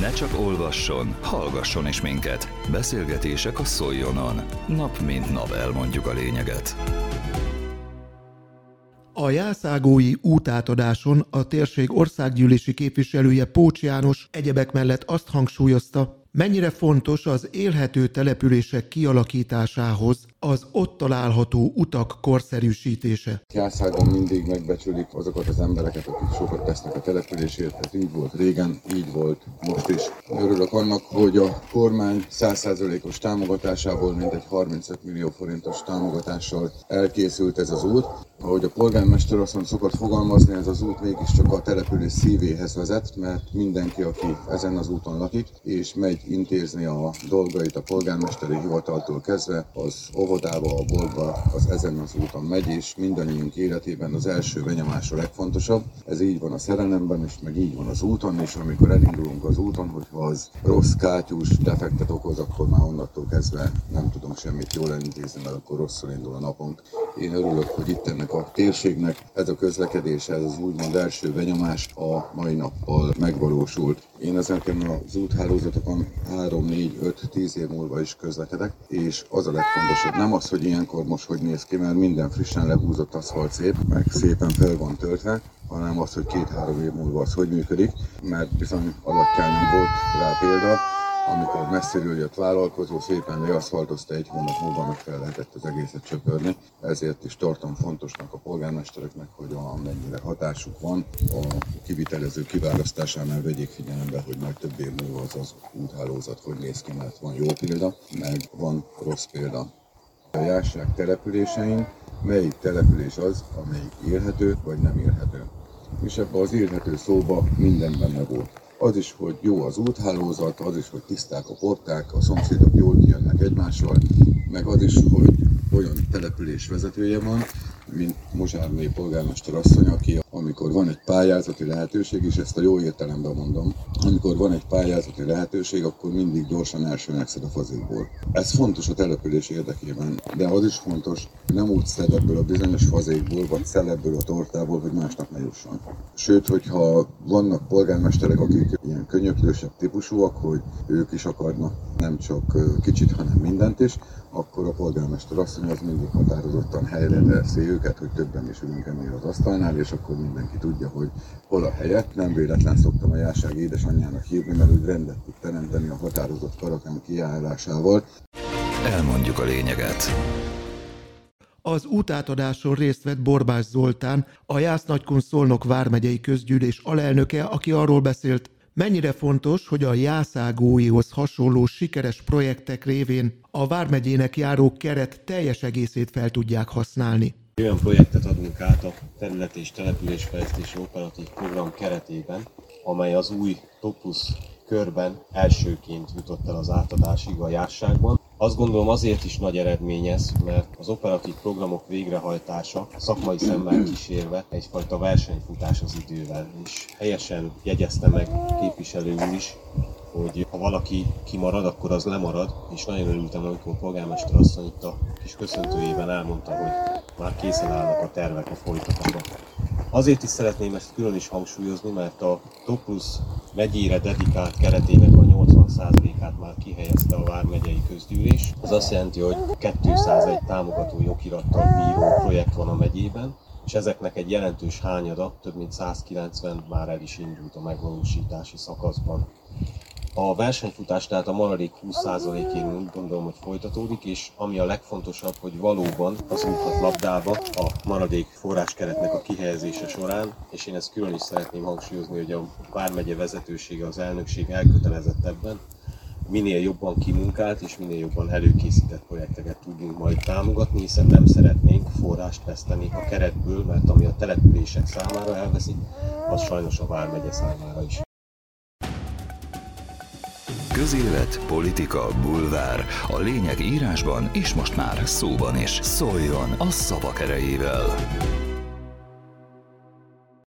Ne csak olvasson, hallgasson is minket. Beszélgetések a Szoljonon. Nap mint nap elmondjuk a lényeget. A jászágói útátadáson a térség országgyűlési képviselője Pócs János egyebek mellett azt hangsúlyozta, Mennyire fontos az élhető települések kialakításához az ott található utak korszerűsítése? Jászágon mindig megbecsülik azokat az embereket, akik sokat tesznek a településért. Ez így volt régen, így volt most is. Örülök annak, hogy a kormány 100%-os támogatásából mindegy 35 millió forintos támogatással elkészült ez az út. Ahogy a polgármester azt szokott fogalmazni, ez az út mégiscsak a település szívéhez vezet, mert mindenki, aki ezen az úton lakik, és megy intézni a dolgait a polgármesteri hivataltól kezdve, az óvodába, a boltba, az ezen az úton megy, és mindannyiunk életében az első benyomás a legfontosabb. Ez így van a szerelemben, és meg így van az úton, és amikor elindulunk az úton, hogyha az rossz kátyús defektet okoz, akkor már onnantól kezdve nem tudunk semmit jól elintézni, mert akkor rosszul indul a napunk. Én örülök, hogy itt ennek a térségnek ez a közlekedés, ez az úgymond első benyomás a mai nappal megvalósult. Én ezeken az úthálózatokon 3, 4, 5, 10 év múlva is közlekedek, és az a legfontosabb nem az, hogy ilyenkor most hogy néz ki, mert minden frissen lehúzott aszfalt szép, meg szépen fel van töltve, hanem az, hogy két-három év múlva az hogy működik, mert bizony alattányom volt rá példa, amikor messziről jött vállalkozó, szépen leaszfaltozta egy hónap múlva meg fel lehetett az egészet csöpörni. Ezért is tartom fontosnak a polgármestereknek, hogy amennyire hatásuk van, a kivitelező kiválasztásánál vegyék figyelembe, hogy majd több év múlva az az úthálózat hogy néz ki, mert van jó példa, meg van rossz példa. A járság településein melyik település az, amelyik élhető vagy nem élhető? És ebbe az élhető szóba minden benne volt az is, hogy jó az úthálózat, az is, hogy tiszták a porták, a szomszédok jól kijönnek egymással, meg az is, hogy olyan település vezetője van, mint Mozsárné polgármester asszony, aki amikor van egy pályázati lehetőség, és ezt a jó értelemben mondom, amikor van egy pályázati lehetőség, akkor mindig gyorsan első megszed a fazékból. Ez fontos a település érdekében, de az is fontos, nem úgy szed ebből a bizonyos fazékból, vagy szel ebből a tortából, hogy másnak ne jusson. Sőt, hogyha vannak polgármesterek, akik ilyen könyöklősebb típusúak, hogy ők is akarnak nem csak kicsit, hanem mindent is, akkor a polgármester asszony az mindig határozottan helyre teszi őket, hogy többen is ülünk ennél az asztalnál, és akkor mindenki tudja, hogy hol a helye. Nem véletlen szoktam a járság édesanyjának hívni, mert úgy rendet tud teremteni a határozott karakán kiállásával. Elmondjuk a lényeget. Az útátadáson részt vett Borbás Zoltán, a Jász Nagykun Szolnok vármegyei közgyűlés alelnöke, aki arról beszélt, Mennyire fontos, hogy a jászágóihoz hasonló sikeres projektek révén a Vármegyének járó keret teljes egészét fel tudják használni? Olyan projektet adunk át a terület és településfejlesztési operatív program keretében, amely az új Topus körben elsőként jutott el az átadásig a jásságban. Azt gondolom azért is nagy eredmény ez, mert az operatív programok végrehajtása szakmai szemmel kísérve egyfajta versenyfutás az idővel, és helyesen jegyezte meg képviselő is, hogy ha valaki kimarad, akkor az lemarad, és nagyon örültem, amikor a polgármester asszony itt a kis köszöntőjében elmondta, hogy már készen állnak a tervek a folytatásra. Azért is szeretném ezt külön is hangsúlyozni, mert a Topus megyére dedikált keretének a 80%-át már kihelyezte a Vármegyei Közgyűlés. Ez azt jelenti, hogy 201 támogató jogirattal bíró projekt van a megyében, és ezeknek egy jelentős hányada, több mint 190 már el is indult a megvalósítási szakaszban. A versenyfutás tehát a maradék 20%-én úgy gondolom, hogy folytatódik, és ami a legfontosabb, hogy valóban az úthat labdába a maradék forráskeretnek a kihelyezése során, és én ezt külön is szeretném hangsúlyozni, hogy a Vármegye vezetősége, az elnökség elkötelezett ebben, minél jobban kimunkált és minél jobban előkészített projekteket tudjunk majd támogatni, hiszen nem szeretnénk forrást veszteni a keretből, mert ami a települések számára elveszik, az sajnos a Vármegye számára is. Közélet, politika, bulvár. A lényeg írásban és most már szóban is. Szóljon a szavak erejével!